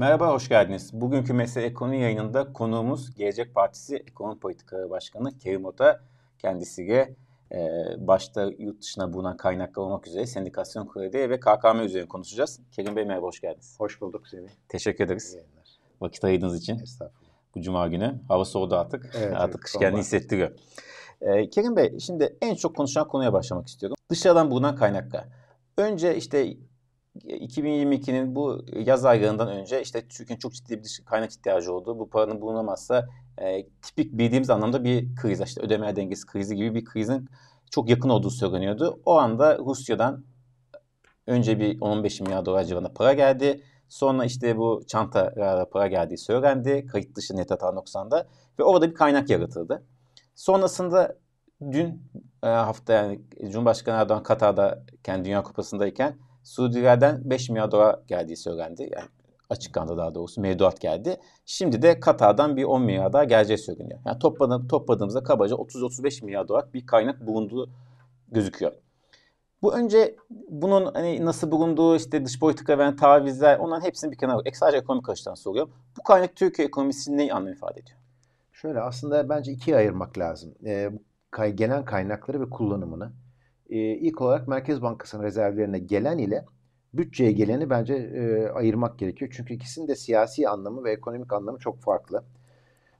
Merhaba, hoş geldiniz. Bugünkü Mesele Ekonomi yayınında konuğumuz Gelecek Partisi Ekonomi Politikaları Başkanı Kerim Ota. Kendisiyle e, başta yurt dışına bulunan kaynaklar olmak üzere sendikasyon kredi ve KKM üzerine konuşacağız. Kerim Bey merhaba, hoş geldiniz. Hoş bulduk Semih. Teşekkür ederiz. Vakit ayırdığınız için Estağfurullah. bu cuma günü. Hava soğudu artık. Evet, artık evet, kış kendini hissettiriyor. E, Kerim Bey, şimdi en çok konuşulan konuya başlamak istiyorum. Dışarıdan bulunan kaynaklar. Önce işte 2022'nin bu yaz aylarından önce işte Türkiye'nin çok ciddi bir kaynak ihtiyacı olduğu, bu paranın bulunamazsa e, tipik bildiğimiz anlamda bir kriz, işte ödeme dengesi krizi gibi bir krizin çok yakın olduğu söyleniyordu. O anda Rusya'dan önce bir 15 milyar dolar civarında para geldi. Sonra işte bu çantalara para geldiği söylendi. Kayıt dışı net hata noksanında. Ve orada bir kaynak yaratıldı. Sonrasında dün e, hafta yani Cumhurbaşkanı Erdoğan Katar'da kendi Dünya Kupası'ndayken Suudilerden 5 milyar dolar geldiği söylendi. Yani açıklandı daha doğrusu mevduat geldi. Şimdi de Katar'dan bir 10 milyar daha geleceği söyleniyor. Yani topladım, topladığımızda kabaca 30-35 milyar dolar bir kaynak bulunduğu gözüküyor. Bu önce bunun hani nasıl bulunduğu işte dış politika veren tavizler onların hepsini bir kenara bırak. Sadece ekonomik açıdan soruyorum. Bu kaynak Türkiye ekonomisinin neyi anlam ifade ediyor? Şöyle aslında bence ikiye ayırmak lazım. Ee, kay, gelen kaynakları ve kullanımını. Ee, ilk olarak Merkez Bankası'nın rezervlerine gelen ile bütçeye geleni bence e, ayırmak gerekiyor. Çünkü ikisinin de siyasi anlamı ve ekonomik anlamı çok farklı.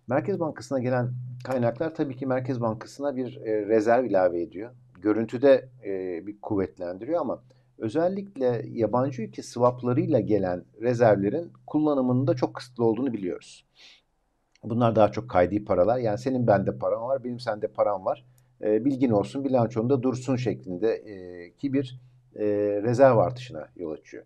Merkez Bankası'na gelen kaynaklar tabii ki Merkez Bankası'na bir e, rezerv ilave ediyor. Görüntüde e, bir kuvvetlendiriyor ama özellikle yabancı ülke swaplarıyla gelen rezervlerin kullanımının da çok kısıtlı olduğunu biliyoruz. Bunlar daha çok kaydi paralar. Yani senin bende param var, benim sende param var. E, bilgin olsun, bilançonda dursun şeklinde e, ki bir e, rezerv artışına yol açıyor.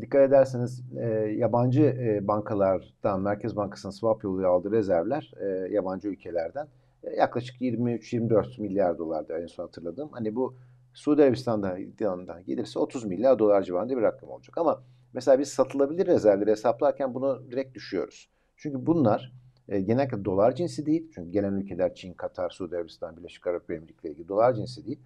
Dikkat ederseniz e, yabancı e, bankalardan, Merkez Bankası'nın swap yoluyla aldığı rezervler e, yabancı ülkelerden e, yaklaşık 23-24 milyar dolardı en son hatırladığım. Hani bu Suudi Arabistan'dan gelirse 30 milyar dolar civarında bir rakam olacak. Ama mesela biz satılabilir rezervleri hesaplarken bunu direkt düşüyoruz. Çünkü bunlar e, genellikle dolar cinsi değil. Çünkü gelen ülkeler Çin, Katar, Suudi Arabistan, Birleşik Arap Emirlikleri gibi dolar cinsi değil.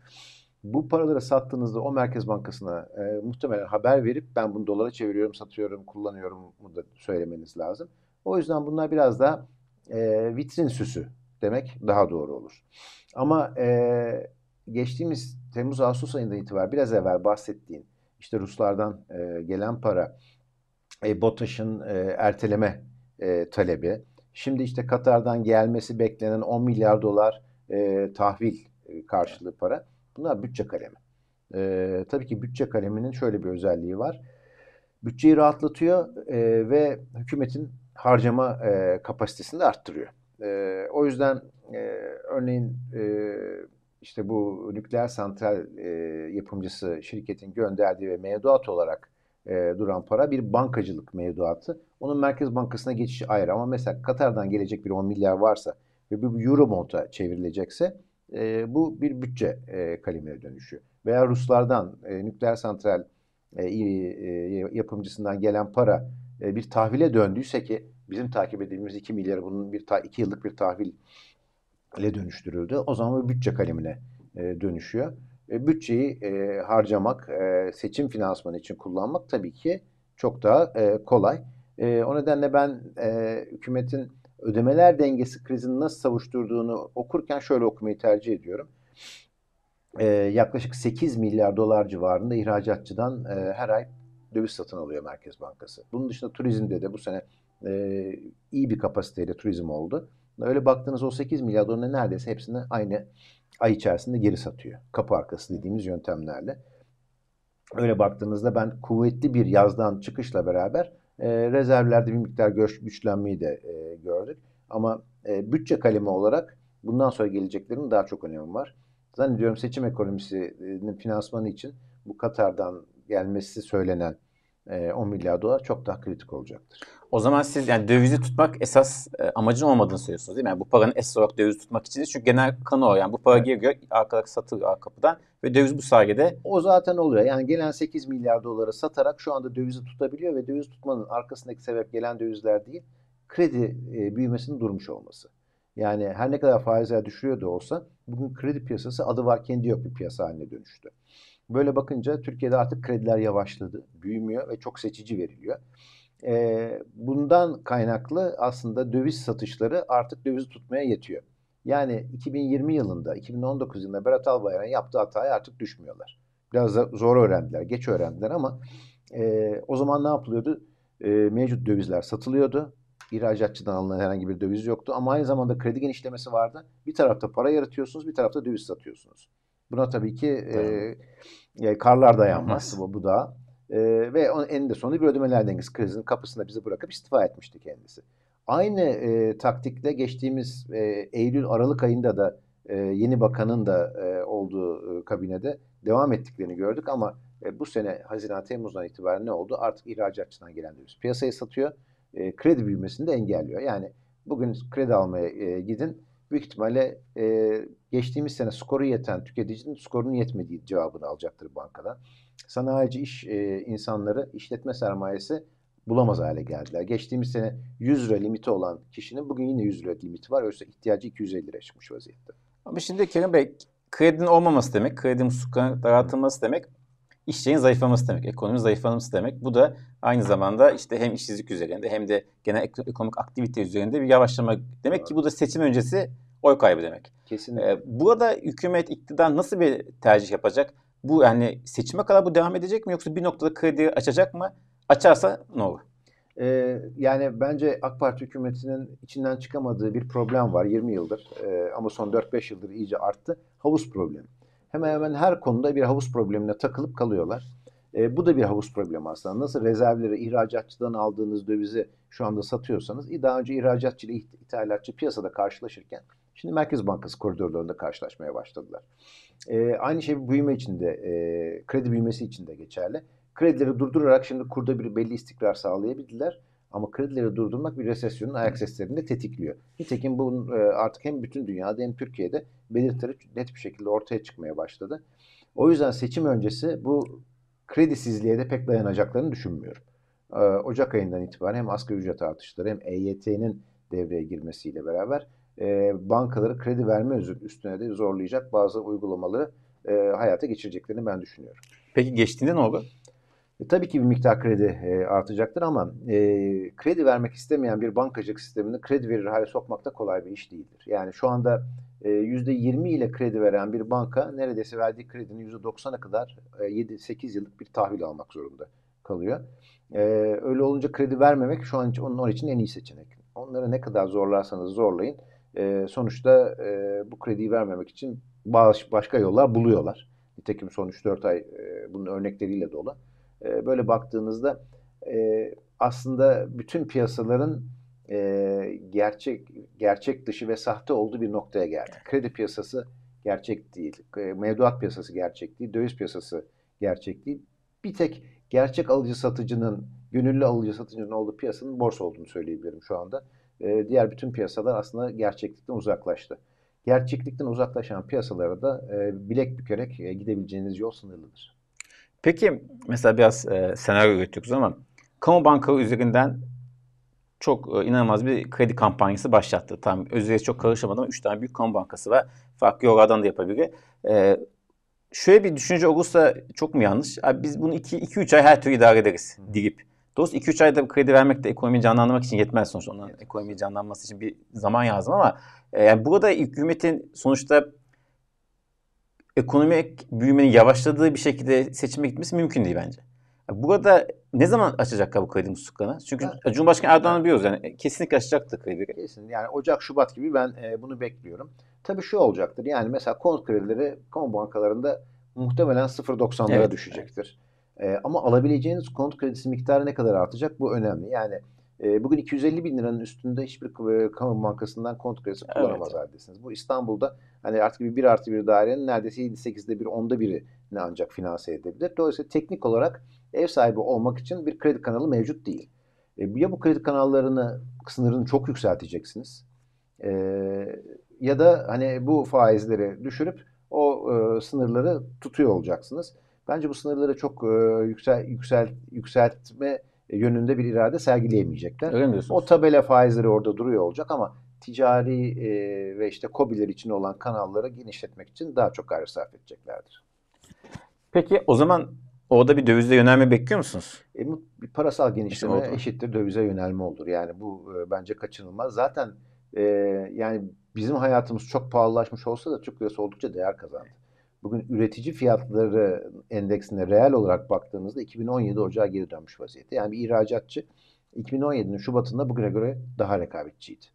Bu paraları sattığınızda o Merkez Bankası'na e, muhtemelen haber verip ben bunu dolara çeviriyorum, satıyorum, kullanıyorum mu da söylemeniz lazım. O yüzden bunlar biraz daha e, vitrin süsü demek daha doğru olur. Ama e, geçtiğimiz Temmuz-Ağustos ayından itibaren biraz evvel bahsettiğin işte Ruslardan e, gelen para, e, BOTAŞ'ın e, erteleme e, talebi, şimdi işte Katar'dan gelmesi beklenen 10 milyar dolar e, tahvil e, karşılığı para. Bunlar bütçe kalemi. E, tabii ki bütçe kaleminin şöyle bir özelliği var. Bütçeyi rahatlatıyor e, ve hükümetin harcama e, kapasitesini de arttırıyor. E, o yüzden e, örneğin e, işte bu nükleer santral e, yapımcısı şirketin gönderdiği ve mevduat olarak e, duran para bir bankacılık mevduatı. Onun Merkez Bankası'na geçişi ayrı ama mesela Katar'dan gelecek bir 10 milyar varsa ve bu euro monta çevrilecekse e, bu bir bütçe e, kalemine dönüşüyor. Veya Ruslardan e, nükleer santral e, e, yapımcısından gelen para e, bir tahvile döndüyse ki bizim takip edildiğimiz 2 milyarı bunun bir 2 yıllık bir tahvil ile dönüştürüldü. O zaman bu bütçe kalemine e, dönüşüyor. E, bütçeyi e, harcamak, e, seçim finansmanı için kullanmak tabii ki çok daha e, kolay. E, o nedenle ben e, hükümetin ödemeler dengesi krizini nasıl savuşturduğunu okurken şöyle okumayı tercih ediyorum. E, yaklaşık 8 milyar dolar civarında ihracatçıdan e, her ay döviz satın alıyor Merkez Bankası. Bunun dışında turizmde de bu sene e, iyi bir kapasiteyle turizm oldu. Öyle baktığınız o 8 milyar doların neredeyse hepsini aynı ay içerisinde geri satıyor. Kapı arkası dediğimiz yöntemlerle. Öyle baktığınızda ben kuvvetli bir yazdan çıkışla beraber e, rezervlerde bir miktar güç, güçlenmeyi de e, gördük. Ama e, bütçe kalemi olarak bundan sonra geleceklerin daha çok önemi var. Zannediyorum seçim ekonomisinin finansmanı için bu Katar'dan gelmesi söylenen 10 milyar dolar çok daha kritik olacaktır. O zaman siz yani dövizi tutmak esas e, amacın olmadığını söylüyorsunuz değil mi? Yani bu paranın esas olarak döviz tutmak için değil. Çünkü genel kanı o. Yani bu para geliyor arkadan satılıyor arka kapıdan ve döviz bu sayede. O zaten oluyor. Yani gelen 8 milyar doları satarak şu anda dövizi tutabiliyor ve döviz tutmanın arkasındaki sebep gelen dövizler değil, kredi e, büyümesinin durmuş olması. Yani her ne kadar faizler düşürüyor da olsa bugün kredi piyasası adı var kendi yok bir piyasa haline dönüştü. Böyle bakınca Türkiye'de artık krediler yavaşladı, büyümüyor ve çok seçici veriliyor. E, bundan kaynaklı aslında döviz satışları artık döviz tutmaya yetiyor. Yani 2020 yılında, 2019 yılında Berat Albayrak'ın yaptığı hataya artık düşmüyorlar. Biraz da zor öğrendiler, geç öğrendiler ama e, o zaman ne yapılıyordu? E, mevcut dövizler satılıyordu. İhracatçıdan alınan herhangi bir döviz yoktu ama aynı zamanda kredi genişlemesi vardı. Bir tarafta para yaratıyorsunuz, bir tarafta döviz satıyorsunuz. Buna tabii ki e, e, karlar dayanmaz bu, bu da. E, ve onun eninde sonunda bir ödemeler dengesi krizinin kapısında bizi bırakıp istifa etmişti kendisi. Aynı e, taktikle geçtiğimiz e, Eylül-Aralık ayında da e, yeni bakanın da e, olduğu e, kabinede devam ettiklerini gördük ama e, bu sene Haziran-Temmuz'dan itibaren ne oldu? Artık ihracatçıdan gelen döviz piyasaya satıyor. E, kredi büyümesini de engelliyor. Yani bugün kredi almaya e, gidin büyük ihtimalle e, geçtiğimiz sene skoru yeten tüketicinin skorunun yetmediği cevabını alacaktır bankadan. Sanayici iş e, insanları işletme sermayesi bulamaz hale geldiler. Geçtiğimiz sene 100 lira limiti olan kişinin bugün yine 100 lira limiti var. Oysa ihtiyacı 250 lira çıkmış vaziyette. Ama şimdi Kerim Bey kredinin olmaması demek, kredi musluklarının daraltılması demek, işçinin zayıflaması demek, ekonominin zayıflaması demek. Bu da aynı zamanda işte hem işsizlik üzerinde hem de genel ekonomik aktivite üzerinde bir yavaşlama. Demek ki bu da seçim öncesi oy kaybı demek. Kesinlikle. Ee, burada hükümet, iktidar nasıl bir tercih yapacak? Bu yani seçime kadar bu devam edecek mi yoksa bir noktada kredi açacak mı? Açarsa ne olur? Ee, yani bence AK Parti hükümetinin içinden çıkamadığı bir problem var 20 yıldır ee, ama son 4-5 yıldır iyice arttı. Havuz problemi. Hemen hemen her konuda bir havuz problemine takılıp kalıyorlar. Ee, bu da bir havuz problemi aslında. Nasıl rezervleri ihracatçıdan aldığınız dövizi şu anda satıyorsanız daha önce ihracatçı ile ithalatçı piyasada karşılaşırken şimdi Merkez Bankası koridorlarında karşılaşmaya başladılar. Ee, aynı şey büyüme içinde, e, kredi büyümesi için de geçerli. Kredileri durdurarak şimdi kurda bir belli istikrar sağlayabildiler. Ama kredileri durdurmak bir resesyonun ayak seslerini de tetikliyor. Nitekim bu e, artık hem bütün dünyada hem Türkiye'de belirtileri net bir şekilde ortaya çıkmaya başladı. O yüzden seçim öncesi bu kredisizliğe de pek dayanacaklarını düşünmüyorum. E, Ocak ayından itibaren hem asgari ücret artışları hem EYT'nin devreye girmesiyle beraber e, bankaları kredi verme üstüne de zorlayacak bazı uygulamaları hayata geçireceklerini ben düşünüyorum. Peki geçtiğinde ne olur? E, tabii ki bir miktar kredi e, artacaktır ama e, kredi vermek istemeyen bir bankacılık sistemini kredi verir hale sokmak da kolay bir iş değildir. Yani şu anda e, %20 ile kredi veren bir banka neredeyse verdiği kredinin %90'a kadar e, 7-8 yıllık bir tahvil almak zorunda kalıyor. E, öyle olunca kredi vermemek şu an onun, onun için en iyi seçenek. Onları ne kadar zorlarsanız zorlayın. E, sonuçta e, bu krediyi vermemek için baş, başka yollar buluyorlar. Nitekim son 3-4 ay e, bunun örnekleriyle dolu. E, böyle baktığınızda e, aslında bütün piyasaların e, gerçek gerçek dışı ve sahte olduğu bir noktaya geldi. Kredi piyasası gerçek değil. Mevduat piyasası gerçek değil. Döviz piyasası gerçek değil. Bir tek gerçek alıcı satıcının, gönüllü alıcı satıcının olduğu piyasanın borsa olduğunu söyleyebilirim şu anda. Diğer bütün piyasalar aslında gerçeklikten uzaklaştı. Gerçeklikten uzaklaşan piyasalara da bilek bükerek gidebileceğiniz yol sınırlıdır. Peki mesela biraz e, senaryo üretiyoruz ama kamu bankaları üzerinden çok e, inanılmaz bir kredi kampanyası başlattı. Tam özleri çok karışamadım ama 3 tane büyük kamu bankası var. Farklı yollardan da yapabilir. E, şöyle bir düşünce olursa çok mu yanlış? Abi biz bunu 2-3 ay her türlü idare ederiz deyip. Dolayısıyla 2-3 ayda kredi vermek de ekonomiyi canlandırmak için yetmez sonuçta. Onların ekonomiyi canlanması için bir zaman lazım ama e, yani burada hükümetin sonuçta ekonomik büyümenin yavaşladığı bir şekilde seçime gitmesi mümkün değil bence. Burada ne zaman açacak bu kredi musluklarını? Çünkü evet. Cumhurbaşkanı Erdoğan'ı biliyoruz yani kesinlikle açacaktır kredi. Kesin yani Ocak, Şubat gibi ben e, bunu bekliyorum. Tabii şu olacaktır yani mesela konut kredileri kamu bankalarında muhtemelen 0.90'lara evet, düşecektir. Evet. E, ama alabileceğiniz konut kredisi miktarı ne kadar artacak bu önemli. Yani e, bugün 250 bin liranın üstünde hiçbir e, kamu bankasından konut kredisi kullanamaz evet. haldesiniz. Bu İstanbul'da hani artık bir 1 artı bir dairenin neredeyse 7-8'de bir onda biri ne ancak finanse edebilir. Dolayısıyla teknik olarak ev sahibi olmak için bir kredi kanalı mevcut değil. E, ya bu kredi kanallarını sınırını çok yükselteceksiniz e, ya da hani bu faizleri düşürüp o e, sınırları tutuyor olacaksınız. Bence bu sınırları çok e, yüksel, yüksel, yükseltme yönünde bir irade sergileyemeyecekler. Öyle mi? O tabela faizleri orada duruyor olacak ama ticari e, ve işte kobiler için olan kanalları genişletmek için daha çok gayret sarf edeceklerdir. Peki o zaman Orada bir dövizde yönelme bekliyor musunuz? E, bir parasal genişleme oldu. eşittir dövize yönelme olur. Yani bu e, bence kaçınılmaz. Zaten e, yani bizim hayatımız çok pahalılaşmış olsa da Türk lirası oldukça değer kazandı. Bugün üretici fiyatları endeksine reel olarak baktığınızda 2017 Ocağı geri dönmüş vaziyette. Yani bir ihracatçı 2017'nin Şubat'ında bugüne göre daha rekabetçiydi.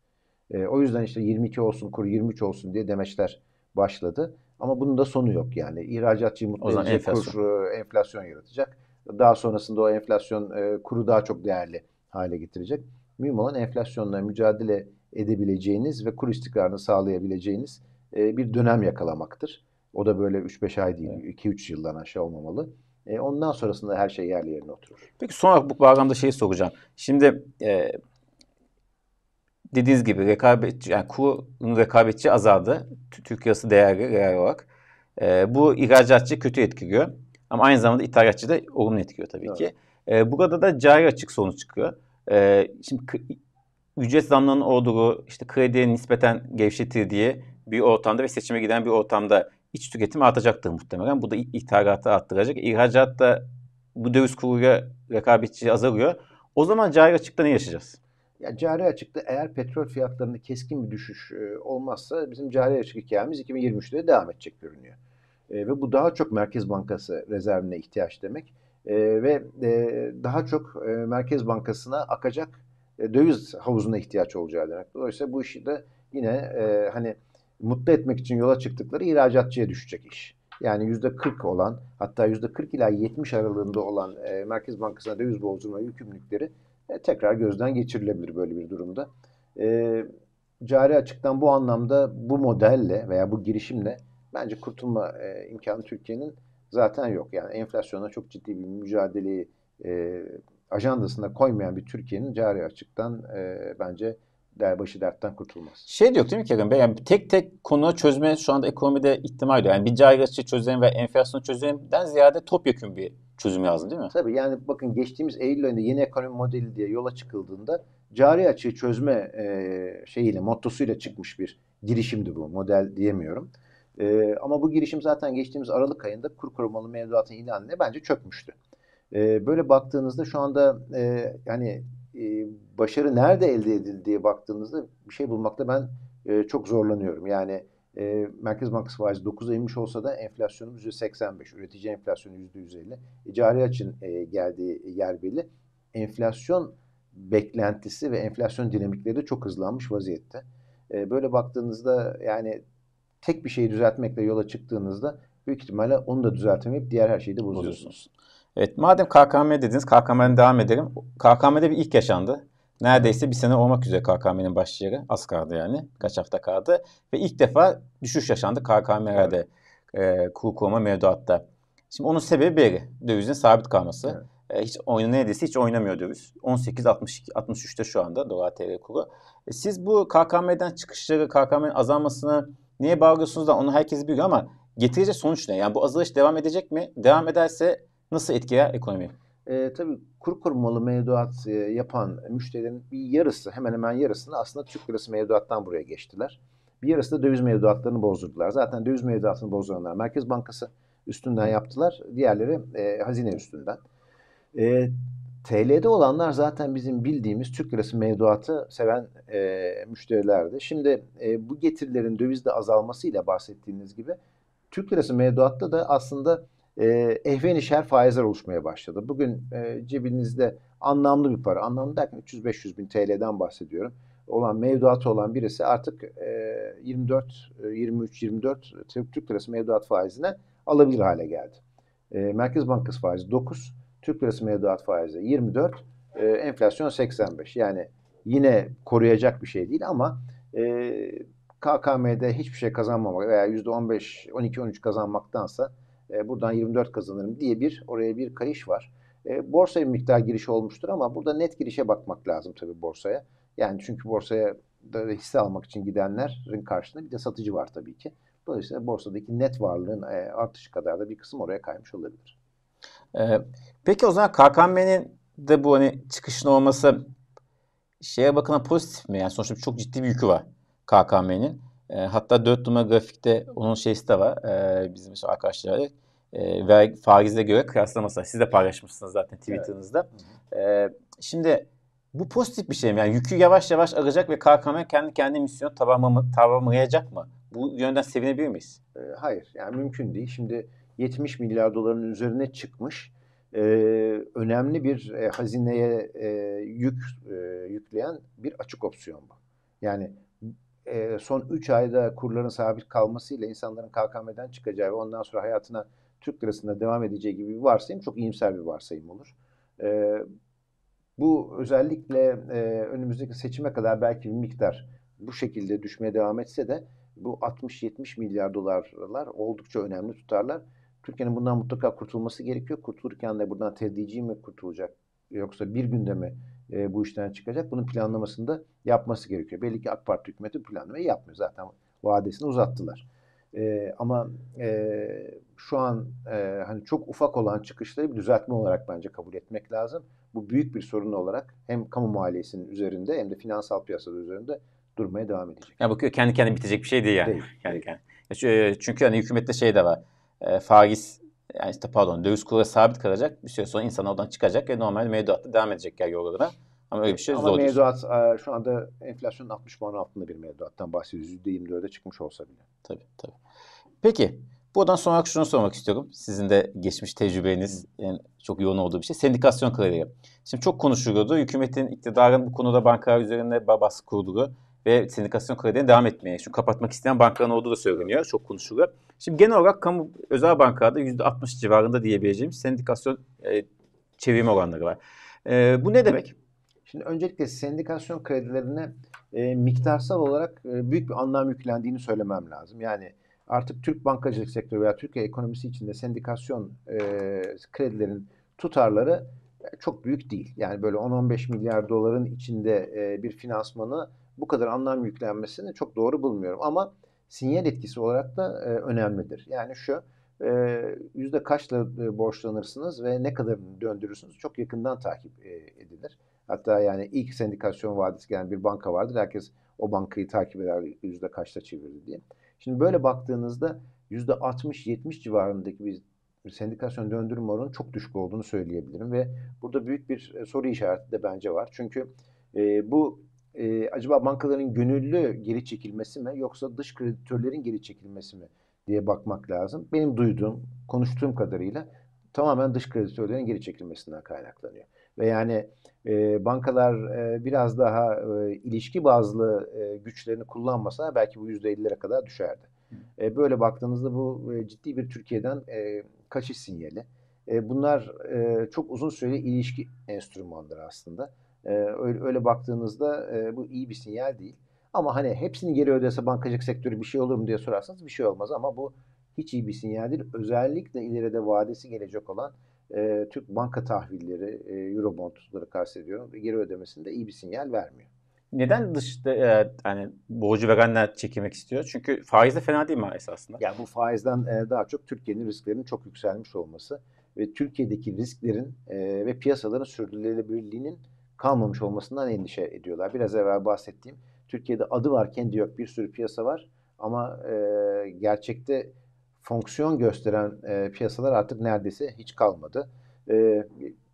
E, o yüzden işte 22 olsun, kur 23 olsun diye demeçler başladı. Ama bunun da sonu yok yani. İhracatçıyı mutlu edecek enflasyon. kur e, enflasyon yaratacak. Daha sonrasında o enflasyon e, kuru daha çok değerli hale getirecek. Mühim olan enflasyonla mücadele edebileceğiniz ve kur istikrarını sağlayabileceğiniz e, bir dönem yakalamaktır. O da böyle 3-5 ay değil, 2-3 yıldan aşağı olmamalı. E, ondan sonrasında her şey yerli yerine oturur. Peki son olarak bu bağlamda şeyi soracağım. Şimdi e, dediğiniz gibi rekabetçi yani kurun rekabetçi azaldı. Türk lirası değerli reel olarak. E, bu ihracatçı kötü etkiliyor. Ama aynı zamanda ithalatçı da olumlu etkiliyor tabii Evet. ki. E, burada da cari açık sonuç çıkıyor. E, şimdi ücret zamlarının olduğu işte krediye nispeten gevşetildiği bir ortamda ve seçime giden bir ortamda iç tüketim artacaktır muhtemelen. Bu da ithalatı arttıracak. İhracat da bu döviz kuruyla rekabetçi azalıyor. O zaman cari açıkta ne yaşayacağız? Ya cari açıkta eğer petrol fiyatlarında keskin bir düşüş e, olmazsa bizim cari açık hikayemiz 2023'te de devam edecek görünüyor. E, ve bu daha çok Merkez Bankası rezervine ihtiyaç demek. E, ve e, daha çok e, Merkez Bankası'na akacak e, döviz havuzuna ihtiyaç olacağı demek. Dolayısıyla bu işi de yine e, hani mutlu etmek için yola çıktıkları ihracatçıya düşecek iş. Yani %40 olan hatta %40 ila 70 aralığında olan e, Merkez Bankası'na döviz bozdurma yükümlülükleri e, tekrar gözden geçirilebilir böyle bir durumda. E, cari açıktan bu anlamda bu modelle veya bu girişimle bence kurtulma e, imkanı Türkiye'nin zaten yok. Yani enflasyona çok ciddi bir mücadeleyi e, ajandasına koymayan bir Türkiye'nin cari açıktan e, bence der başı dertten kurtulmaz. Şey diyor değil mi Kerem Bey? Yani tek tek konu çözme şu anda ekonomide ihtimal yok. Yani bir cari açığı çözelim ve enflasyonu çözelimden ziyade topyekun bir çözüm lazım değil mi? Tabii yani bakın geçtiğimiz Eylül ayında yeni ekonomi modeli diye yola çıkıldığında cari açığı çözme e, şeyiyle, mottosuyla çıkmış bir girişimdi bu. Model diyemiyorum. E, ama bu girişim zaten geçtiğimiz Aralık ayında kur korumalı mevduatın ilanıyla bence çökmüştü. E, böyle baktığınızda şu anda e, yani e, başarı nerede elde edildi diye baktığınızda bir şey bulmakta ben e, çok zorlanıyorum. Yani e, Merkez Bankası faizi 9'a inmiş olsa da enflasyonumuz %85, üretici enflasyonu %150. E, cari açın e, geldiği yer belli. Enflasyon beklentisi ve enflasyon dinamikleri de çok hızlanmış vaziyette. E, böyle baktığınızda yani tek bir şeyi düzeltmekle yola çıktığınızda büyük ihtimalle onu da düzeltemeyip diğer her şeyi de bozuyorsunuz. Bozuyorsunuz. Evet madem KKM dediniz KKM'den devam edelim. KKM'de bir ilk yaşandı. Neredeyse bir sene olmak üzere KKM'nin başlayalı. Az kaldı yani. Kaç hafta kaldı. Ve ilk defa düşüş yaşandı KKM'lerde. E, kur koruma mevduatta. Şimdi onun sebebi belli. Dövizin sabit kalması. Evet. E, hiç oyna neredeyse hiç oynamıyor döviz. 18 62 63'te şu anda dolar TL kuru. E, siz bu KKM'den çıkışları, KKM'nin azalmasını niye bağlıyorsunuz da onu herkes biliyor ama getirecek sonuç ne? Yani bu azalış devam edecek mi? Devam ederse nasıl etkiler ekonomiyi? E, tabii kur korumalı mevduat e, yapan müşterilerin bir yarısı, hemen hemen yarısını aslında Türk lirası mevduattan buraya geçtiler. Bir yarısı da döviz mevduatlarını bozdurdular. Zaten döviz mevduatını bozduranlar Merkez Bankası üstünden yaptılar. Diğerleri e, hazine üstünden. E, TL'de olanlar zaten bizim bildiğimiz Türk lirası mevduatı seven e, müşterilerdi. Şimdi e, bu getirilerin dövizde azalmasıyla bahsettiğiniz gibi Türk lirası mevduatta da aslında e, ehven işer faizler oluşmaya başladı. Bugün e, cebinizde anlamlı bir para, anlamlı derken 300-500 bin TL'den bahsediyorum. Olan mevduatı olan birisi artık e, 24, e, 23, 24 Türk lirası mevduat faizine alabilir hale geldi. E, Merkez Bankası faizi 9, Türk lirası mevduat faizi 24, e, enflasyon 85. Yani yine koruyacak bir şey değil ama e, KKM'de hiçbir şey kazanmamak veya %15, 12, 13 kazanmaktansa e, buradan 24 kazanırım diye bir oraya bir kayış var. E, borsaya bir miktar giriş olmuştur ama burada net girişe bakmak lazım tabii borsaya. Yani çünkü borsaya da hisse almak için gidenlerin karşısında bir de satıcı var tabii ki. Dolayısıyla borsadaki net varlığın e, artışı kadar da bir kısım oraya kaymış olabilir. Ee, peki o zaman KKM'nin de bu hani çıkışın olması şeye bakına pozitif mi? Yani sonuçta çok ciddi bir yükü var KKM'nin. E, hatta 4 numara grafikte onun şeysi de var. E, bizim işte arkadaşlar. e, ve faizle göre kıyaslaması. Siz de paylaşmışsınız zaten Twitter'ınızda. E, şimdi bu pozitif bir şey mi? Yani yükü yavaş yavaş alacak ve KKM kendi kendi misyon tamamlayacak mı? Bu yönden sevinebilir miyiz? E, hayır. Yani mümkün değil. Şimdi 70 milyar doların üzerine çıkmış e, önemli bir e, hazineye e, yük e, yükleyen bir açık opsiyon bu. Yani e, son 3 ayda kurların sabit kalmasıyla insanların KKM'den çıkacağı ve ondan sonra hayatına Türk lirasında devam edeceği gibi bir varsayım çok iyimser bir varsayım olur. E, bu özellikle e, önümüzdeki seçime kadar belki bir miktar bu şekilde düşmeye devam etse de bu 60-70 milyar dolarlar oldukça önemli tutarlar. Türkiye'nin bundan mutlaka kurtulması gerekiyor. Kurtulurken de buradan tedrici mi kurtulacak yoksa bir günde mi e, bu işten çıkacak? Bunun planlamasını da yapması gerekiyor. Belli ki AK Parti hükümeti planlamayı yapmıyor. Zaten vadesini uzattılar. E, ama e, şu an e, hani çok ufak olan çıkışları bir düzeltme olarak bence kabul etmek lazım. Bu büyük bir sorun olarak hem kamu maliyesinin üzerinde hem de finansal piyasada üzerinde durmaya devam edecek. Ya bakıyor kendi kendine bitecek bir şey değil yani. Değil. Kendi kendine. Çünkü hani hükümette şey de var e, faiz yani işte pardon döviz kuru sabit kalacak. Bir süre sonra insan oradan çıkacak ve normal mevduatta devam edecek yer yollarına. Ama öyle bir şey Ama zor mevduat e, şu anda enflasyonun 60 puan altında bir mevduattan bahsediyoruz. %24'e çıkmış olsa bile. Tabii tabii. Peki buradan sonra şunu sormak istiyorum. Sizin de geçmiş tecrübeniz yani çok yoğun olduğu bir şey. Sendikasyon kredileri. Şimdi çok konuşuluyordu. Hükümetin iktidarın bu konuda bankalar üzerinde baskı kurduğu ve sendikasyon kredilerine devam etmeye, şu kapatmak isteyen bankaların olduğu da söyleniyor. Çok konuşuluyor. Şimdi genel olarak kamu özel bankalarda %60 civarında diyebileceğim sendikasyon e, çevirme oranları var. E, bu ne demek? Şimdi öncelikle sendikasyon kredilerine e, miktarsal olarak e, büyük bir anlam yüklendiğini söylemem lazım. Yani artık Türk bankacılık sektörü veya Türkiye ekonomisi içinde sendikasyon e, kredilerin tutarları e, çok büyük değil. Yani böyle 10-15 milyar doların içinde e, bir finansmanı bu kadar anlam yüklenmesini çok doğru bulmuyorum. Ama sinyal etkisi olarak da e, önemlidir. Yani şu e, yüzde kaçla e, borçlanırsınız ve ne kadar döndürürsünüz çok yakından takip e, edilir. Hatta yani ilk sendikasyon vadisi gelen bir banka vardır. Herkes o bankayı takip eder yüzde kaçta çevirdi diye. Şimdi böyle baktığınızda yüzde 60-70 civarındaki bir sendikasyon döndürüm oranı çok düşük olduğunu söyleyebilirim ve burada büyük bir e, soru işareti de bence var. Çünkü e, bu e, acaba bankaların gönüllü geri çekilmesi mi yoksa dış kreditörlerin geri çekilmesi mi diye bakmak lazım. Benim duyduğum, konuştuğum kadarıyla tamamen dış kreditörlerin geri çekilmesinden kaynaklanıyor. Ve yani e, bankalar e, biraz daha e, ilişki bazlı e, güçlerini kullanmasa belki bu %50'lere kadar düşerdi. E, böyle baktığınızda bu e, ciddi bir Türkiye'den e, kaçış sinyali. E, bunlar e, çok uzun süreli ilişki enstrümanları aslında. E, öyle, öyle baktığınızda e, bu iyi bir sinyal değil. Ama hani hepsini geri ödese bankacılık sektörü bir şey olur mu diye sorarsanız bir şey olmaz ama bu hiç iyi bir sinyal değil. Özellikle ileride vadesi gelecek olan e, Türk banka tahvilleri, e, Eurobondları kastediyorum geri ödemesinde iyi bir sinyal vermiyor. Neden dışta e, yani borcu verenler çekilmek istiyor? Çünkü faiz de fena değil mi esasında? Yani bu faizden e, daha çok Türkiye'nin risklerinin çok yükselmiş olması ve Türkiye'deki risklerin e, ve piyasaların sürdürülebilirliğinin kalmamış olmasından endişe ediyorlar. Biraz evvel bahsettiğim Türkiye'de adı var kendi yok bir sürü piyasa var ama e, gerçekte fonksiyon gösteren e, piyasalar artık neredeyse hiç kalmadı. E,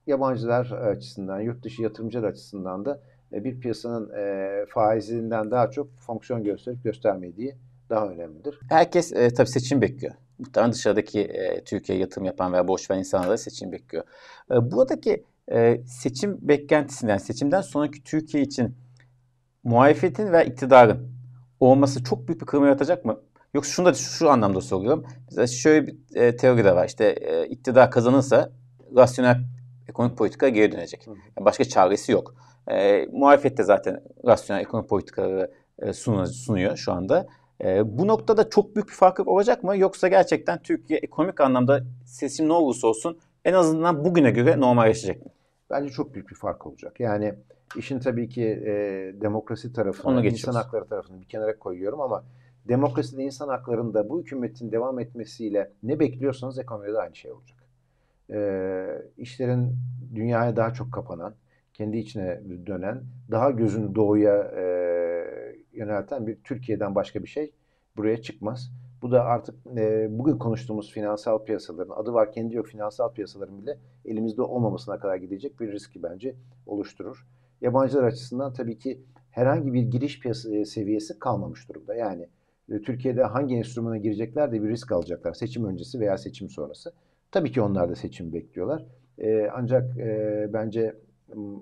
yabancılar açısından, yurt dışı yatırımcılar açısından da e, bir piyasanın e, faizinden daha çok fonksiyon gösterip göstermediği daha önemlidir. Herkes e, tabii seçim bekliyor. Muhtemelen dışarıdaki e, Türkiye'ye yatırım yapan veya borç veren insanlar da seçim bekliyor. E, buradaki e, seçim beklentisinden, seçimden sonraki Türkiye için muhalefetin ve iktidarın olması çok büyük bir kırılma yaratacak mı? Yoksa şunu da şu anlamda soruyorum. Mesela şöyle bir e, teori de var. İşte e, iktidar kazanırsa rasyonel ekonomik politika geri dönecek. Yani başka çaresi yok. E, muhalefet de zaten rasyonel ekonomik politikaları e, sunuyor şu anda. E, bu noktada çok büyük bir fark olacak mı? Yoksa gerçekten Türkiye ekonomik anlamda seçim ne olursa olsun en azından bugüne göre normalleşecek mi? Bence çok büyük bir fark olacak. Yani işin tabii ki e, demokrasi tarafını, insan hakları tarafını bir kenara koyuyorum ama demokraside insan haklarında bu hükümetin devam etmesiyle ne bekliyorsanız ekonomide aynı şey olacak. E, işlerin dünyaya daha çok kapanan, kendi içine dönen, daha gözünü doğuya e, yönelten bir Türkiye'den başka bir şey buraya çıkmaz. Bu da artık e, bugün konuştuğumuz finansal piyasaların adı var kendi yok finansal piyasaların bile elimizde olmamasına kadar gidecek bir riski bence oluşturur. Yabancılar açısından tabii ki herhangi bir giriş piyasa e, seviyesi kalmamış durumda. Yani e, Türkiye'de hangi enstrümana girecekler de bir risk alacaklar seçim öncesi veya seçim sonrası. Tabii ki onlar da seçim bekliyorlar. E, ancak e, bence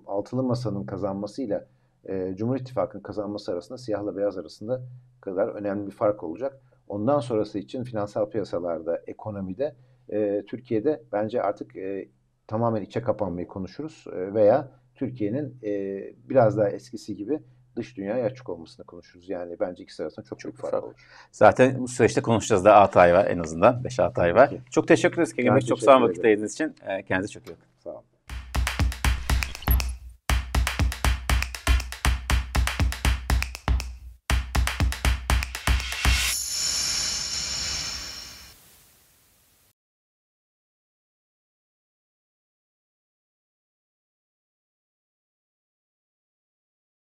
altılı masanın kazanmasıyla e, Cumhur İttifakı'nın kazanması arasında siyahla beyaz arasında kadar önemli bir fark olacak. Ondan sonrası için finansal piyasalarda, ekonomide, e, Türkiye'de bence artık e, tamamen içe kapanmayı konuşuruz e, veya Türkiye'nin e, biraz daha eskisi gibi dış dünyaya açık olmasını konuşuruz. Yani bence ikisi arasında çok, Çok fark olur. Zaten bu süreçte konuşacağız da 6 ay var en azından. 5-6 ay var. Peki. Çok teşekkür ederiz Bey. Çok sağ olun vakit ayırdığınız için. Kendinize çok iyi bakın.